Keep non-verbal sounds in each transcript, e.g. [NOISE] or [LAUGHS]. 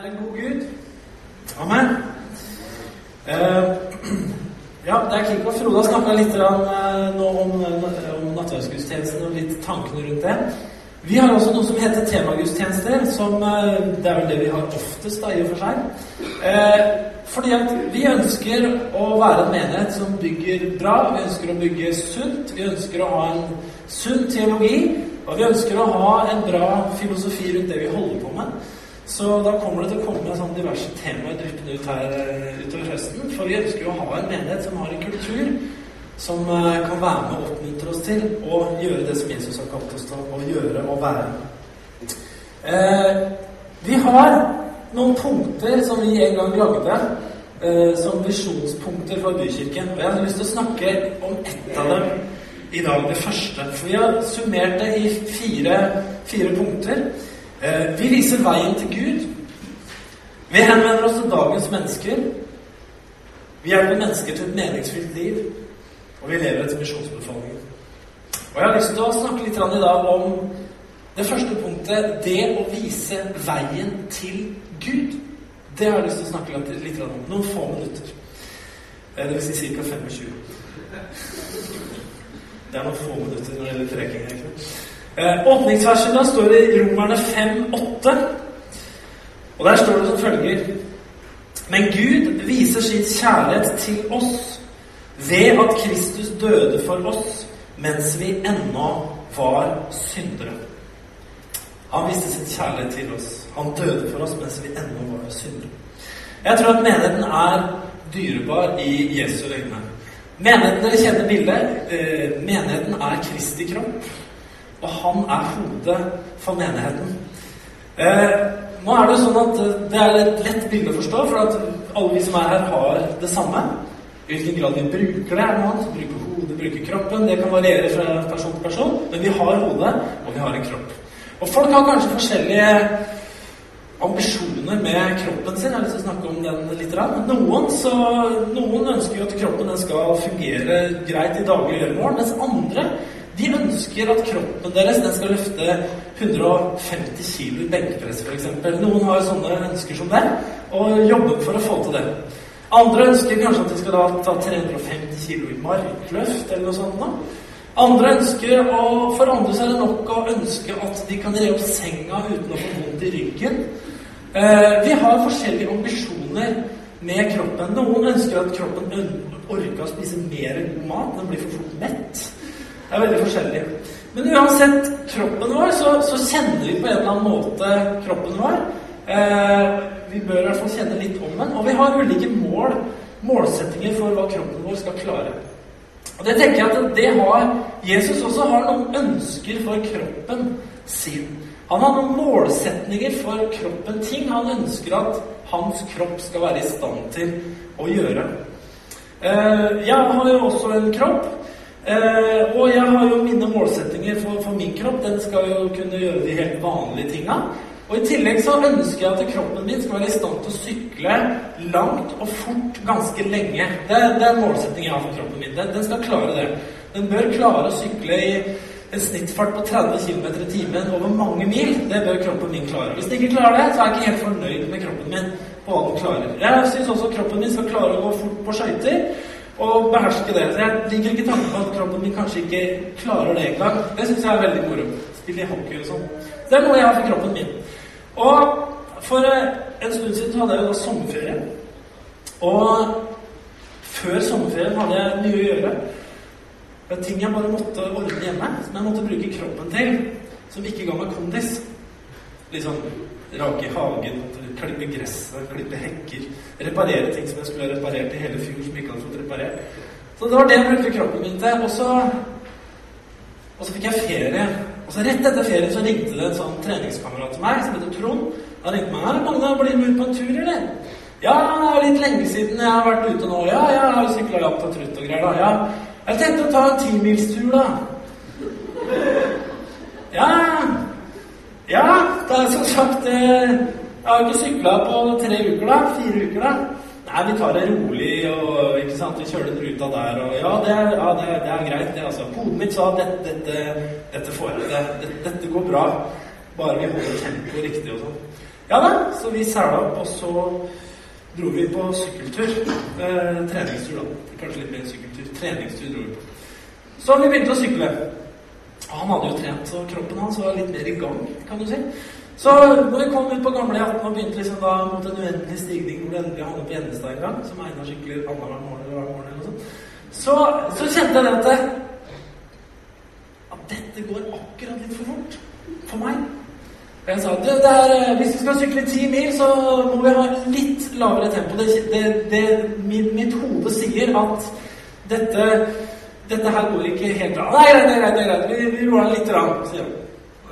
er en god Gud. Amen. Uh, [CLEARS THROAT] ja, det er Kiko. Frode har snakka litt om, eh, nå om, om nattverdsgudstjenesten og litt tankene rundt det. Vi har også noe som heter temagudstjenester, som eh, det er vel det vi har oftest, da, i og for seg. Eh, fordi at vi ønsker å være en menighet som bygger bra. Vi ønsker å bygge sunt. Vi ønsker å ha en sunn teologi. Og vi ønsker å ha en bra filosofi rundt det vi holder på med. Så da kommer det til å komme sånn diverse temaer dryppende ut her eh, utover høsten. For vi ønsker jo å ha en menighet som har en kultur som eh, kan være med og oppmuntre oss til å gjøre det som Jesus har kalt oss til å gjøre og være. Eh, vi har noen punkter som vi en gang lagde eh, som visjonspunkter for Bykirken. Og jeg har lyst til å snakke om ett av dem i dag, det første. For vi har summert det i fire, fire punkter. Eh, vi viser veien til Gud. Vi henvender oss til dagens mennesker. Vi hjelper mennesker til et meningsfylt liv. Og vi lever etter misjonsbefalingen. Og jeg har lyst til å snakke litt i dag om det første punktet det å vise veien til Gud. Det har jeg lyst til å snakke litt om. Noen få minutter. Eh, det vil si ca. 25. Det er noen få minutter når det gjelder preking. Eh, står i Romerne 5,8. Og der står det som følger Men Gud viser sin kjærlighet til oss ved at Kristus døde for oss mens vi ennå var syndere. Han viste sin kjærlighet til oss. Han døde for oss mens vi ennå var syndere. Jeg tror at menigheten er dyrebar i Jesu øyne. Menigheten, Dere kjenner bildet. Eh, menigheten er Kristi kropp. Og han er hodet for menigheten. Eh, nå er det sånn at eh, det er et lett bilde å forstå, for at alle vi som er her, har det samme. I hvilken grad vi bruker det, er noe annet. Bruker hodet, bruker kroppen. Det kan variere fra person til person, men vi har hodet, og vi har en kropp. Og folk har kanskje forskjellige ambisjoner med kroppen sin. Jeg har lyst til å snakke om den litt. Noen, så, noen ønsker jo at kroppen skal fungere greit i daglig gjøremål, mens andre de ønsker at kroppen deres den skal løfte 150 kg i benkepress f.eks. Noen har sånne ønsker som det, og jobber for å få til det. Andre ønsker kanskje at de skal ta 350 kg i markløft eller noe sånt. Da. Andre ønsker, og For andre så nok å ønske at de kan re opp senga uten å få vondt i ryggen. Eh, vi har forskjellige ambisjoner med kroppen. Noen ønsker at kroppen orker å spise mer god mat. Den blir for fort mett. Det er veldig forskjellig. Men uansett kroppen vår, så, så, kjenner vi på en eller annen måte kroppen vår. Eh, vi bør i hvert fall kjenne litt om den. Og vi har ulike mål, målsettinger for hva kroppen vår skal klare. Og det tenker jeg at det har Jesus også har noen ønsker for kroppen sin. Han har noen målsetninger for kroppen, ting han ønsker at hans kropp skal være i stand til å gjøre. Eh, jeg har jo også en kropp. Eh, og jeg har jo mine målsettinger for, for, min kropp. Den skal jo kunne gjøre de helt vanlige tinga. Og i tillegg så ønsker jeg at kroppen min skal være i stand til å sykle langt og fort ganske lenge. Det, det er målsettingen jeg har for kroppen min. Den, den, skal klare det. Den bør klare å sykle i en snittfart på 30 km i timen over mange mil. Det bør kroppen min klare. Hvis den ikke klarer det, så er jeg ikke helt fornøyd med kroppen min på hva den klarer. Jeg syns også kroppen min skal klare å gå fort på skøyter og beherske det. Så jeg liker ikke tanken på at kroppen min kanskje ikke klarer det engang. Det syns jeg er veldig moro. Spille i hockey og sånn. Det er noe jeg har for kroppen min. Og for eh, en stund siden hadde jeg jo da sommerferie. Og før sommerferien hadde jeg mye å gjøre. Det var ting jeg bare måtte ordne hjemme, som jeg måtte bruke kroppen til, som ikke ga meg kondis. Liksom rake hagen, klippe gresset, klippe hekker, reparere ting som jeg skulle ha reparert i hele fjor, som ikke hadde fått reparert. Så det var det jeg brukte kroppen min til. Og så, og så fikk jeg ferie. Og så rett etter ferien så ringte det en sånn treningskamerat til meg som heter Trond. Han ringte meg. 'Er Magne, blir du med på en tur, eller?' 'Ja, det er litt lenge siden jeg har vært ute nå.' 'Ja, jeg har sykla langt og trutt og greier, da.' 'Ja, jeg tenkte å ta en timilstur, da.' Ja, ja, det er som sagt eh, Jeg har ikke sykla på tre uker, da. Fire uker, da. Nei, vi tar det rolig, og ikke sant, vi kjører den ruta der, og ja, det er, ja, det er, det er greit, det, altså. Hodet mitt sa dette, dette, dette får jeg, det, dette går bra. Bare vi holder tempoet riktig og sånn. Ja da, så vi sæla opp, og så dro vi på sykkeltur. Eh, treningstur, da. Kanskje litt mer sykkeltur. Treningstur dro vi på. Så vi begynte å sykle. Han hadde jo trent, så kroppen hans var litt mer i gang, kan du si. Så når vi kom ut på gamle 18 og begynte liksom da mot en uendelig stigning hvor det endelig havnet på Gjennestad en gang, som Einar sykler annenhver morgen eller hver morgen, eller noe sånt, så, så kjente jeg det at, at dette går akkurat litt for fort for meg. Og jeg sa det er, eh, hvis vi skal sykle ti mil, så må vi ha litt lavere tempo. Det, det, det, mitt, mitt hode sier at dette, dette her går ikke helt bra. Nei, nei, det er greit. Vi, vi roer ned litt, rann, sier han.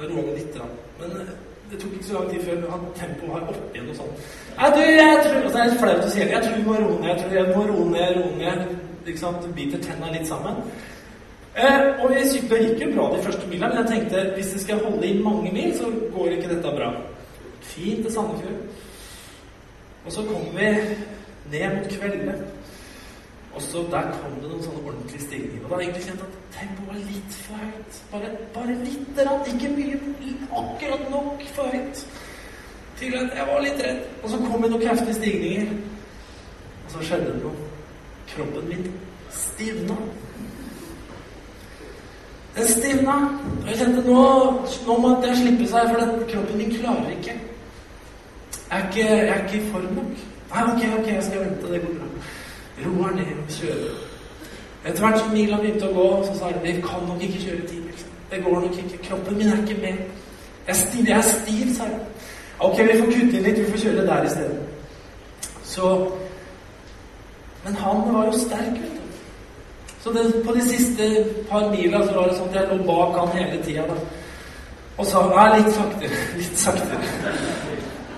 Roer den litt, rann. Men eh, det tok ikke så lang tid før han tempoet var oppe igjen og sånn. Nei, du, jeg tror altså, Det er flaut å si det. Jeg tror vi må roe ned. Jeg tror jeg må roe ned, roe ned. Ikke sant? Biter tenna litt sammen. Eh, og vi sykla gikk jo bra de første mila, men jeg tenkte hvis det skal holde i mange mil, så går ikke dette bra. Fint til Sandefjord. Og så kom vi ned mot kveldene. Og så der kom det noen sånne ordentlige stigninger. Og da har jeg egentlig kjent at tempoet var litt for høyt. Bare, bare litt rann, ikke mye. Akkurat nok for høyt. Til at jeg var litt redd. Og så kom det noen kraftige stigninger. Og så skjedde det noe. Kroppen min stivna. Den stivna. Og jeg kjente nå, nå måtte jeg slippe seg, for den kroppen min klarer ikke. Jeg er ikke, jeg er ikke i form nok. Nei, ok, ok, jeg skal vente. Det går bra. Roer ned og kjører. Etter hvert som mila begynte å gå, så sa jeg vi kan nok ikke kjøre ti mil. Det går nok ikke. Kroppen min er ikke med. Jeg er stiv, jeg er stiv, sa jeg. Ok, vi får kutte inn litt. Vi får kjøre der i stedet. Så Men han var jo sterk, vet du. Så det, på de siste par mila så var det sånn at jeg lå bak han hele tida. Og sa nei, litt saktere. [LAUGHS] Litt saktere.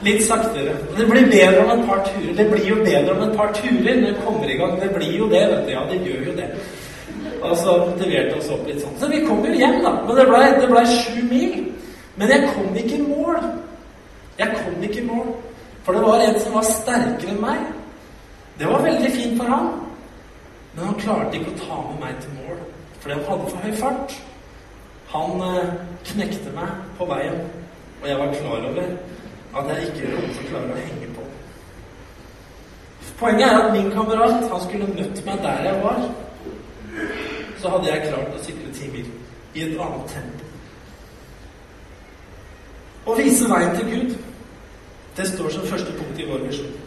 Litt saktere. Men det blir bedre om et par turer. Det blir jo bedre om et par turer når det kommer i gang. Det blir jo det, vet du. Ja, det gjør jo det. Og så motiverte oss opp litt sånn. Så vi kom jo hjem, da. Men det blei ble sju mil. Men jeg kom ikke i mål. Jeg kom ikke i mål. For det var en som var sterkere enn meg. Det var veldig fint for han. Men han klarte ikke å ta med meg til mål, fordi han hadde for høy fart. Han eh, knekte meg på veien, og jeg var klar over at jeg ikke kom til å klare å henge på. Poenget er at min kamerat han skulle møtt meg der jeg var. Så hadde jeg klart å sykle ti mil i et annet tempo. Å vise veien til Gud, det står som første punkt i vår visjon.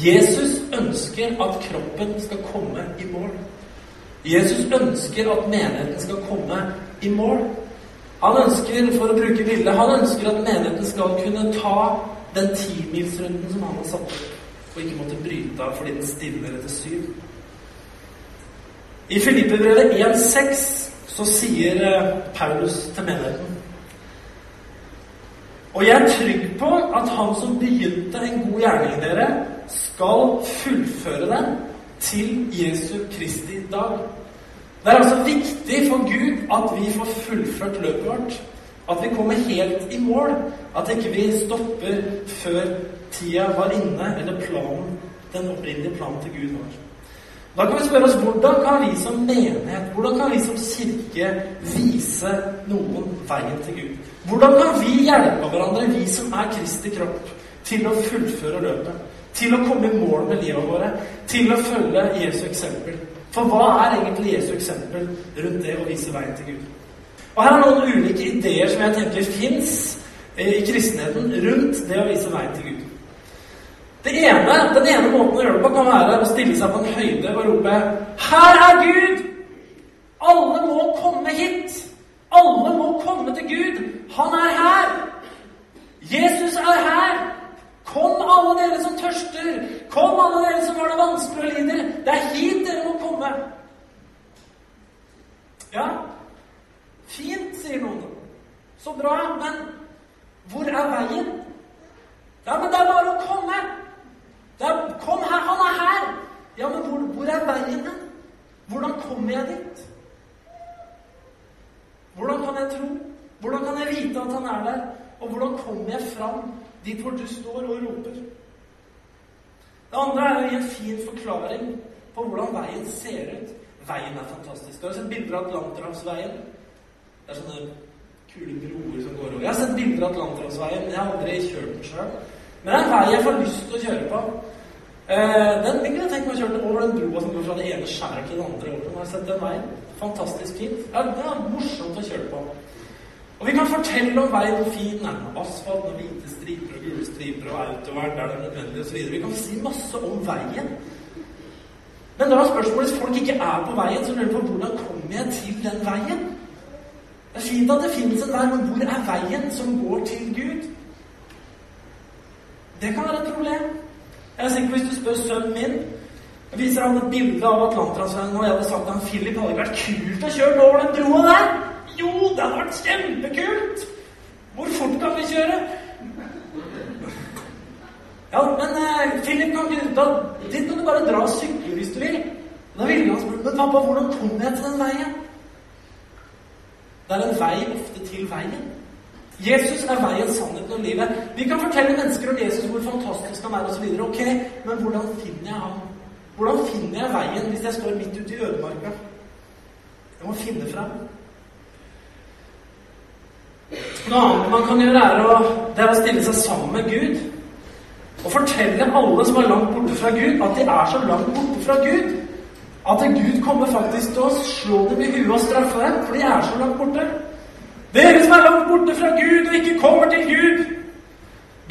Jesus ønsker at kroppen skal komme i mål. Jesus ønsker at menigheten skal komme i mål. Han ønsker, for å bruke bildet, han ønsker at menigheten skal kunne ta den timilsrunden som han har satt opp, og ikke måtte bryte av fordi den stivner etter syv. I Filippebrevet 1,6 så sier eh, Paulus til menigheten Og jeg er trygg på at han som begynte en god gjerning i dere, skal fullføre den til Jesu Kristi dag. Det er altså viktig for Gud at vi får fullført løpet vårt. At vi kommer helt i mål. At ikke vi stopper før tida var inne, eller planen, den opprinnelige planen til Gud var. Da kan vi spørre oss hvordan kan vi som menighet, hvordan kan vi som kirke vise noen veien til Gud? Hvordan kan vi hjelpe hverandre, vi som er Kristi kropp, til å fullføre løpet? Til å komme i mål med livet våre? Til å følge Jesu eksempel? For hva er egentlig Jesu eksempel rundt det å vise veien til Gud? Og Her er noen ulike ideer som jeg tenker fins i kristenheten rundt det å vise veien til Gud. Ene, Den ene måten å gjøre det på kan være å stille seg på en høyde og rope 'Her er Gud! Alle må komme hit! Alle må komme til Gud! Han er her! Jesus er her! Kom, alle dere som tørster! Kom, alle dere som har det vanskelig og lider! Det er hit dere må komme! Ja, fint, sier noen. Så bra, men hvor er veien? Ja, men det er bare å komme! Er, kom her, han er her! Ja, men hvor, hvor er veien hen? Hvordan kommer jeg dit? Hvordan kan jeg tro? Hvordan kan jeg vite at han er der? Og hvordan kommer jeg fram dit hvor du står og roper? Det andre er å gi en fin forklaring på hvordan veien ser ut. Veien er fantastisk. Du har sett bilder av Atlanterhavsveien. Det er sånne kule broer som går over. Jeg har sett bilder av Atlanterhavsveien. Jeg har aldri kjørt den sjøl. Men det er en vei jeg får lyst til å kjøre på. Eh, den kunne jeg tenke meg å kjøre over den broa som går fra det ene skjæret til det andre. Over. Har sett den veien? Fantastisk fint. Ja, det er morsomt å kjøre på. Og vi kan fortelle om veien hvor fin den er asfalt og hvite striper og gule striper og autovern der det er nødvendig osv. Vi kan si masse om veien. Men da er spørsmålet hvis folk ikke er på veien, så lurer de på hvordan kommer jeg til den veien? Det er fint at det finnes en vei, men hvor er veien som går til Gud? Det kan være et problem. Jeg er sikker på Hvis du spør sønnen min jeg viser han et bilde av Atlanterhavsveien, og jeg hadde sagt ham Philip hadde ikke vært kult å kjøre over den broa der. Jo, det hadde vært kjempekult! Hvor fort kan vi kjøre? Ja, men eh, Philip kan ikke da, Dit kan du bare dra og sykle hvis du vil. Da ville han spurt men pappa, hvordan kom jeg til den veien? Det er en vei ofte til veien. Jesus er veien, sannheten og livet. Vi kan fortelle mennesker om Jesus hvor fantastisk han er osv. Ok, men hvordan finner jeg ham? Hvordan finner jeg veien hvis jeg står midt ute i ødemarka? Jeg må finne fram. Noe annet man kan gjøre, er å, det er å stille seg sammen med Gud. Og fortelle alle som er langt borte fra Gud, at de er så langt borte fra Gud at Gud kommer faktisk til å slå dem i huet og straffe dem, for de er så langt borte. Dere som er langt borte fra Gud og ikke kommer til Gud.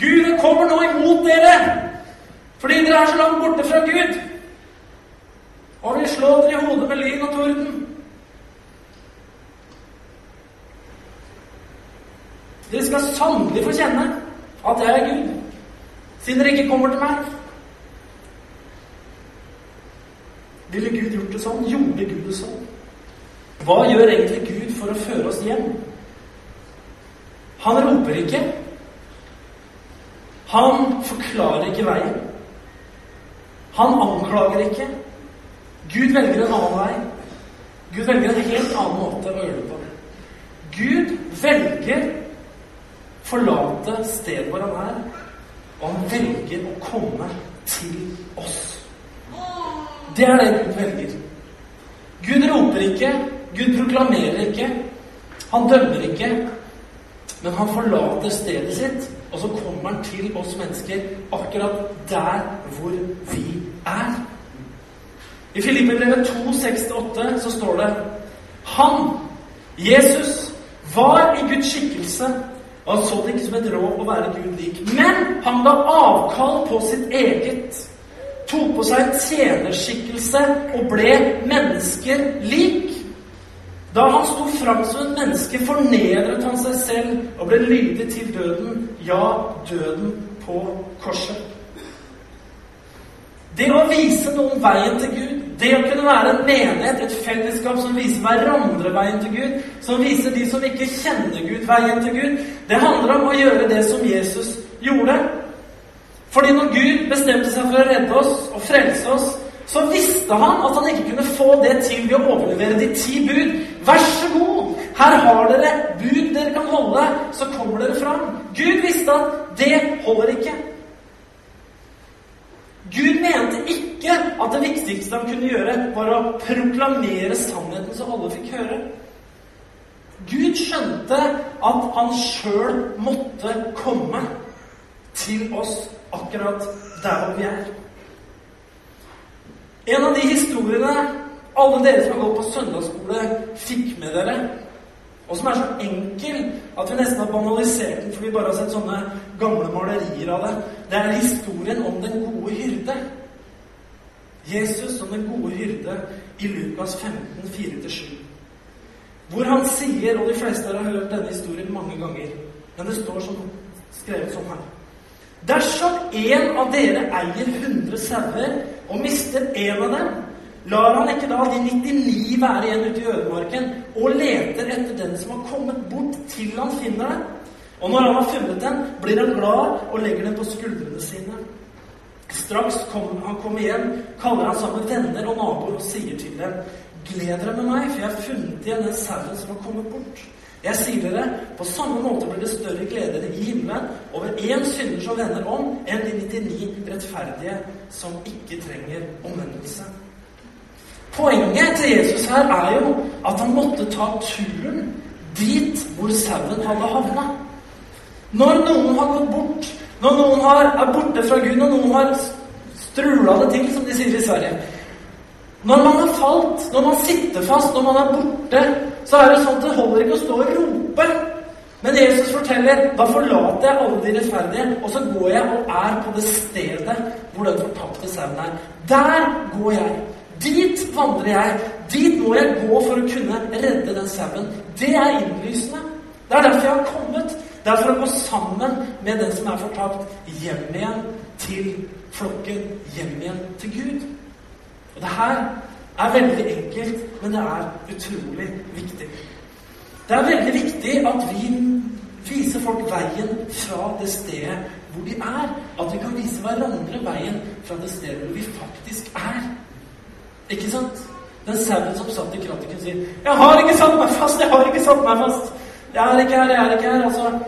Gud kommer nå imot dere fordi dere er så langt borte fra Gud. Og vil slå dere i hodet med lyn og torden. Dere skal sannelig få kjenne at jeg er Gud, siden dere ikke kommer til meg. Ville Gud gjort det sånn? Gjorde Gud det sånn? Hva gjør egentlig Gud for å føre oss hjem? Han roper ikke. Han forklarer ikke veien. Han anklager ikke. Gud velger en annen vei. Gud velger en helt annen måte å gjøre det på. Gud velger forlate stedet hvor han er, og han velger å komme til oss. Det er det Gud velger. Gud roper ikke, Gud proklamerer ikke, han dømmer ikke, men han forlater stedet sitt, og så kommer han til oss mennesker akkurat der hvor vi er. I Filippebrevet 2,6-8 så står det Han, Jesus, var i Guds skikkelse og han så det ikke som et råd å være Gud lik. Men han ga avkall på sitt eget. Tok på seg en tjenerskikkelse og ble mennesker lik. Da han sto fram som et menneske, fornedret han seg selv og ble lydig til døden. Ja, døden på korset. Det å vise noen veien til Gud, det å kunne være en menighet, et fellesskap som viser hverandre veien til Gud, som viser de som ikke kjenner Gud, veien til Gud, det handler om å gjøre det som Jesus gjorde. Fordi når Gud bestemte seg for å redde oss og frelse oss, så visste han at han ikke kunne få det til ved å overlevere de ti bud. Vær så god! Her har dere bud dere kan holde, så kommer dere fram. Gud visste at det holder ikke. Gud mente ikke at det viktigste han kunne gjøre, var å proklamere sannheten så alle fikk høre. Gud skjønte at han sjøl måtte komme til oss akkurat der vi er. En av de historiene alle dere som har gått på søndagsskole, fikk med dere, og som er så enkel at vi nesten har banalisert den, for vi bare har sett sånne gamle malerier av det. Det er historien om den gode hyrde. Jesus som den gode hyrde i Lukas 15, 4-7. Hvor han sier, og de fleste har hørt denne historien mange ganger, men det står som, skrevet sånn her Dersom en av dere eier 100 sauer og mister en av dem, lar han ikke da de 99 være igjen ute i ødemarken og leter etter den som har kommet bort, til han finner den? Og når han har funnet den, blir han glad og legger den på skuldrene sine. Straks kom, han kommer hjem, kaller han sammen venner og naboer og sier til dem Gled dere med meg, for jeg har funnet igjen den sauen som har kommet bort. Jeg sier dere, på samme måte blir det større glede i himmelen over én synder som vender om, enn de 99 rettferdige som ikke trenger omvendelse. Poenget til Jesus her er jo at han måtte ta turen dit hvor sauen hadde havna. Når noen har gått bort, når noen har, er borte fra Gud, når noen har strula det til, som de sier i Sverige Når man har falt, når man sitter fast, når man er borte, så er det sånn at det holder ikke å stå og rope. Men Jesus forteller da forlater jeg alle de rettferdige, og så går jeg og er på det stedet hvor den fortapte sauen er. Der går jeg. Dit vandrer jeg. Dit må jeg gå for å kunne redde den sauen. Det er innlysende. Det er derfor jeg har kommet. Det er for å gå sammen med den som er fortapt, hjem igjen til flokken, hjem igjen til Gud. Og det her er veldig enkelt, men det er utrolig viktig. Det er veldig viktig at vi viser folk veien fra det stedet hvor de er. At vi kan vise hverandre veien fra det stedet hvor vi faktisk er. Ikke sant? Den sauen som satt i krattet, sier 'Jeg har ikke satt meg fast! Jeg har ikke satt meg fast! Jeg er ikke her, jeg er ikke her.' Altså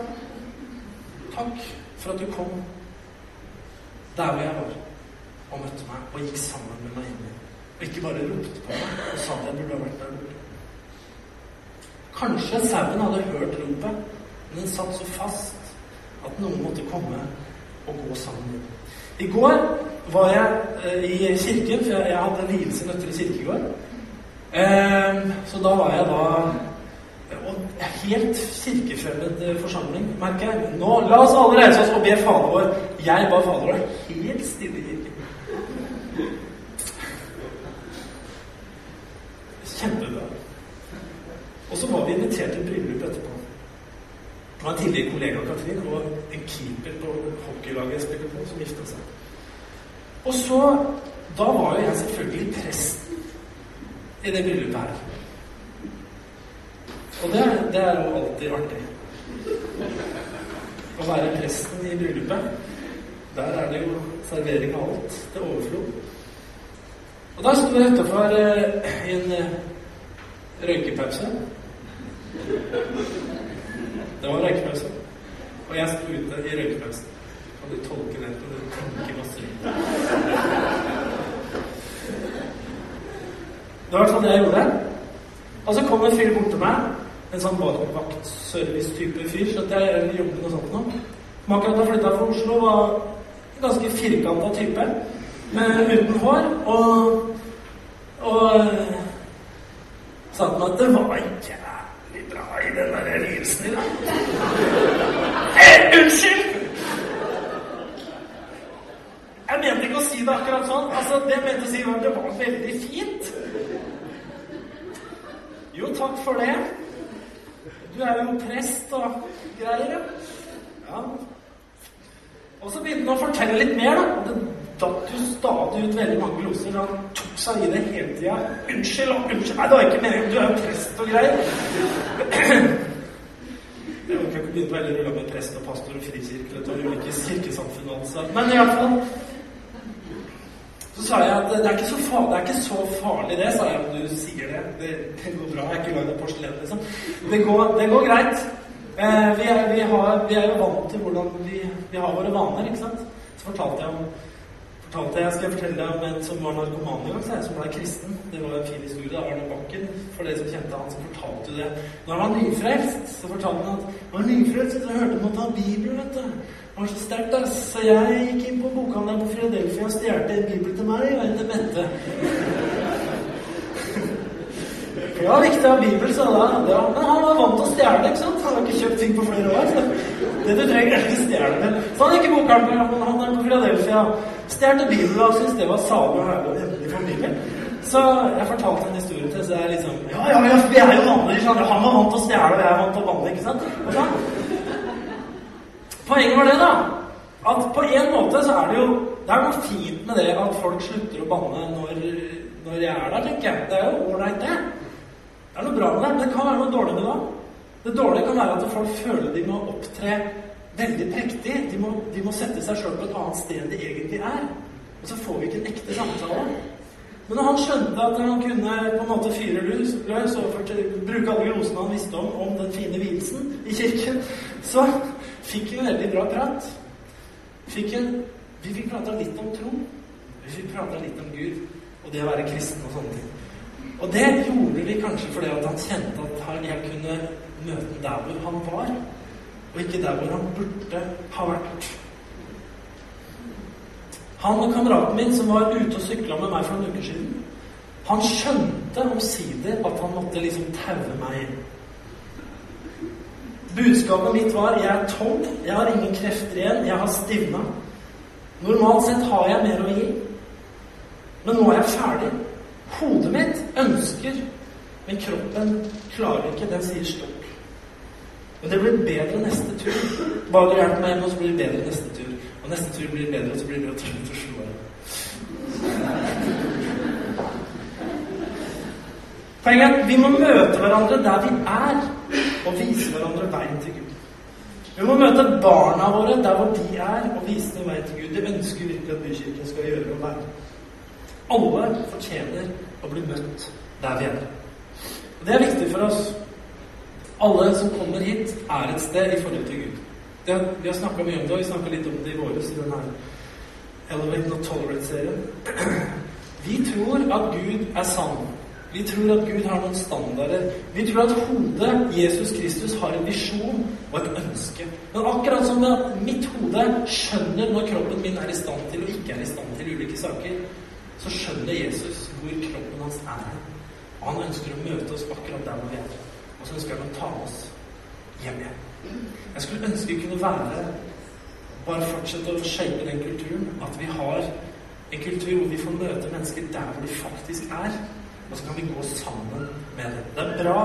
Takk for at du kom der hvor jeg var, og møtte meg og gikk sammen med meg inn. Og ikke bare ropte på meg og sa at jeg burde ha vært der borte. Kanskje sauen hadde hørt ropet, men den satt så fast at noen måtte komme og gå sammen. I går var jeg eh, i kirken, for jeg, hadde vielse kirke i går. Eh, så da var jeg da og Helt kirkefremmed eh, forsamling, merker jeg. Nå, La oss alle reise oss og be Fader vår. Jeg ba Fader vår helt stille i kirken. Kjempebra. Og så var vi invitert til bryllup etterpå. Det var en tidligere kollega Katrin og en keeper på hockeylaget jeg spilte på, som gifta seg. Og så Da var jo jeg selvfølgelig presten i det bryllupet her. Og det, det er jo alltid artig. Å være presten i bryllupet. Der er det jo servering av alt til overflod. Og da sto jeg utafor eh, en eh, røykepause. Det var røykepause. Og jeg sto ute i røykepausen. Kan du tolke det? til du tenke masse? Det var i hvert jeg gjorde. Og så kom en fyr bort til meg. En sånn vaktservice-type fyr. Så jeg jeg jobbet noe sånt nå. Som akkurat har flytta fra Oslo. Var en ganske firkanta type. Med, uten hår. Og, og sa til meg at det var jævlig bra i den der reelsen i dag. Eh, unnskyld! Jeg mente ikke å det akkurat sånn. Altså, det jeg mente å si, var at det var veldig fint. Jo, takk for det. Du er jo prest og greier, ja. Og så begynte han å fortelle litt mer, da. Det datt jo stadig ut veldig mange gloser. Han tok seg i det hele tida. 'Unnskyld, unnskyld Nei, det var ikke meningen. Du er jo prest og greier. Jeg kan ikke begynne på hele rulla med prest og pastor og frikirke og ulike kirkesamfunn. Men i hvert fall så sa jeg at det er ikke så farlig, det, ikke så farlig det, sa jeg om du sier det. Det, det går bra. Jeg er ikke lagd av porselen, liksom. Det går, det går greit. Eh, vi, er, vi, har, vi, er, jo vant til hvordan vi, vi, har våre vaner, ikke sant. Så fortalte jeg om fortalte jeg, Skal jeg fortelle deg om en som var narkoman en gang, som ble kristen. Det var en fin historie. Arne Bakken, for dere som kjente han, så fortalte det. Når han var nyfrelst, så fortalte han at han var nyfrelst så hørte han om å ta Bibelen, vet du. Var så sterkt, ass. Så jeg gikk inn på bokhandelen på Philadelphia og stjal en bibel til meg og en til Bente. [LAUGHS] For det var viktig å ha bibel, sa da. Ja, men han var vant til å stjele, ikke sant? Han har ikke kjøpt ting på flere år. Så det du trenger, er ikke stjele det. Så han gikk i bokhandelen på Philadelphia, stjal bibelen og syntes det var salig og herlig og. Så jeg fortalte en historie til, så jeg liksom Ja, ja, vi er jo vanlige, Han var vant til å stjele, og jeg er vant til å banne, ikke sant? Og sånn. Poenget var det, da. At på en måte så er det jo Det er noe fint med det at folk slutter å banne når, når jeg er der, tenker jeg. Det er jo ålreit, det. Det er noe bra med det. Men Det kan være noe dårlig med det òg. Det dårlige kan være at folk føler de må opptre veldig prektig. De må, de må sette seg sjøl på et annet sted enn de egentlig er. Og så får vi ikke en ekte samtale. Men når han skjønte at han kunne på en måte fyre løs, og bruke alle glosene han visste om om den fine vielsen i kirken, så fikk en veldig bra prat. Fikk en, vi fikk prata litt om tro. Vi fikk prata litt om Gud og det å være kristen og sånne ting. Og det gjorde vi kanskje fordi han kjente at jeg kunne møte ham der hvor han var, og ikke der hvor han burde ha vært. Han og kameraten min som var ute og sykla med meg for noen uker siden, han skjønte omsider at han måtte liksom taue meg inn. Budskapet mitt var jeg er tom, jeg har ingen krefter igjen, jeg har stivna. Normalt sett har jeg mer å gi, men nå er jeg ferdig. Hodet mitt ønsker, men kroppen klarer ikke. Den sier stopp. Men det blir bedre neste tur. Bare du hjelper meg hjem, og så blir det bedre neste tur. Og neste tur blir bedre, og så blir det bedre til å slå igjen. Poenget er at vi må møte hverandre der vi er, og vise hverandre veien til Gud. Vi må møte barna våre der hvor de er, og vise dem veien til Gud. Det ønsker virkelig at Bykirken skal gjøre og være. Alle fortjener å bli møtt der vi er. Og Det er viktig for oss. Alle som kommer hit, er et sted i forhold til Gud. Det, vi har snakka mye om det, og vi snakka litt om det i våres i denne Elevate Not Tolerate-serien. [CLEARS THROAT] Vi tror at Gud er sann. Vi tror at Gud har noen standarder. Vi tror at hodet, Jesus Kristus, har en visjon og et ønske. Men akkurat som at mitt hode skjønner når kroppen min er i stand til og ikke er i stand til ulike saker, så skjønner Jesus hvor kroppen hans er. Og han ønsker å møte oss akkurat der hvor vi er. Og så ønsker han å ta oss hjem igjen. Jeg skulle ønske vi kunne være bare fortsette å shape den kulturen. At vi har en kultur hvor vi får møte mennesker der hvor de faktisk er. Og så kan vi gå sammen med det. Det er bra.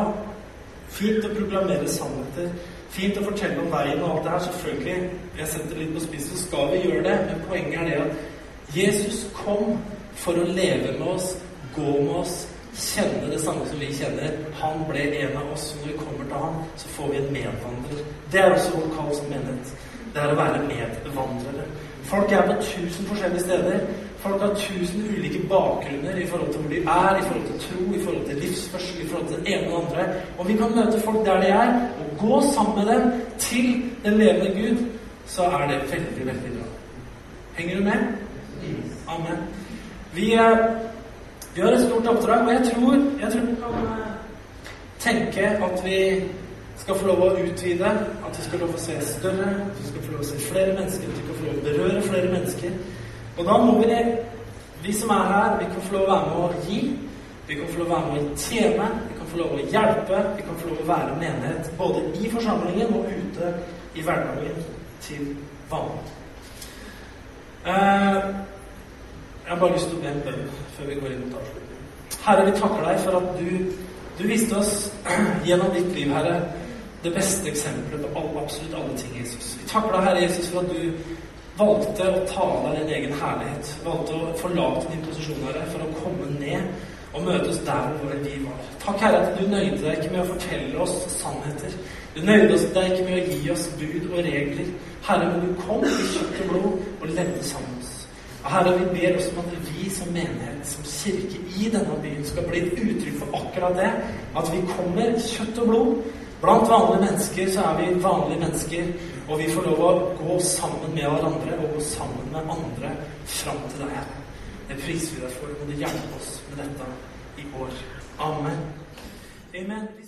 Fint å proklamere sannheter. Fint å fortelle om veien og alt det her. Selvfølgelig, jeg setter litt på spissen, så skal vi gjøre det. Men poenget er det at Jesus kom for å leve med oss, gå med oss, kjenne det samme som vi kjenner. Han ble en av oss. Når vi kommer til ham, så får vi en medvandrer. Det er også vårt kall som menighet. Det er å være medvandrere. Folk er på tusen forskjellige steder. Folk har tusen ulike bakgrunner i forhold til hvor de er, i forhold til tro, i forhold til livsførsel, i forhold til det ene og andre. Og vi kan møte folk der de er, og gå sammen med dem til den levende Gud. Så er det veldig, veldig bra. Henger du med? Amen. Vi, eh, vi har et stort oppdrag, og jeg tror, jeg tror vi kan eh, tenke at vi skal få lov å utvide, at vi skal lov å se større, at vi skal få lov å se flere mennesker, at vi skal få lov å berøre flere mennesker. Og da må vi, vi som er her, vi kan få lov å være med å gi. Vi kan få lov å være med å tjene. Vi kan få lov å hjelpe. Vi kan få lov å være menighet både i forsamlingen og ute i hverdagen til vanlig. Eh, jeg har bare lyst til å be en bønn før vi går inn mot avslutningen. Herre, vi takker deg for at du, du viste oss [CLEARS THROAT] gjennom ditt liv, Herre, det beste eksempelet på alle, absolutt alle ting, Jesus. Vi takker deg, Herre Jesus, for at du valgte å ta av deg din egen herlighet, valgte å forlate din posisjon her for å komme ned og møte oss der hvor vi var. Takk, Herre, at du nøyde deg ikke med å fortelle oss sannheter. Du nøyde deg ikke med å gi oss bud og regler. Herre, men du kom i kjøtt og blod og levde sammen med oss. Herre, vi ber oss om at vi som menighet, som kirke i denne byen, skal bli et uttrykk for akkurat det. At vi kommer kjøtt og blod. Blant vanlige mennesker så er vi vanlige mennesker. Og vi får lov å gå sammen med hverandre og gå sammen med andre fram til deg, Det priser vi deg for. Må du hjelpe oss med dette i år. Amen. Amen.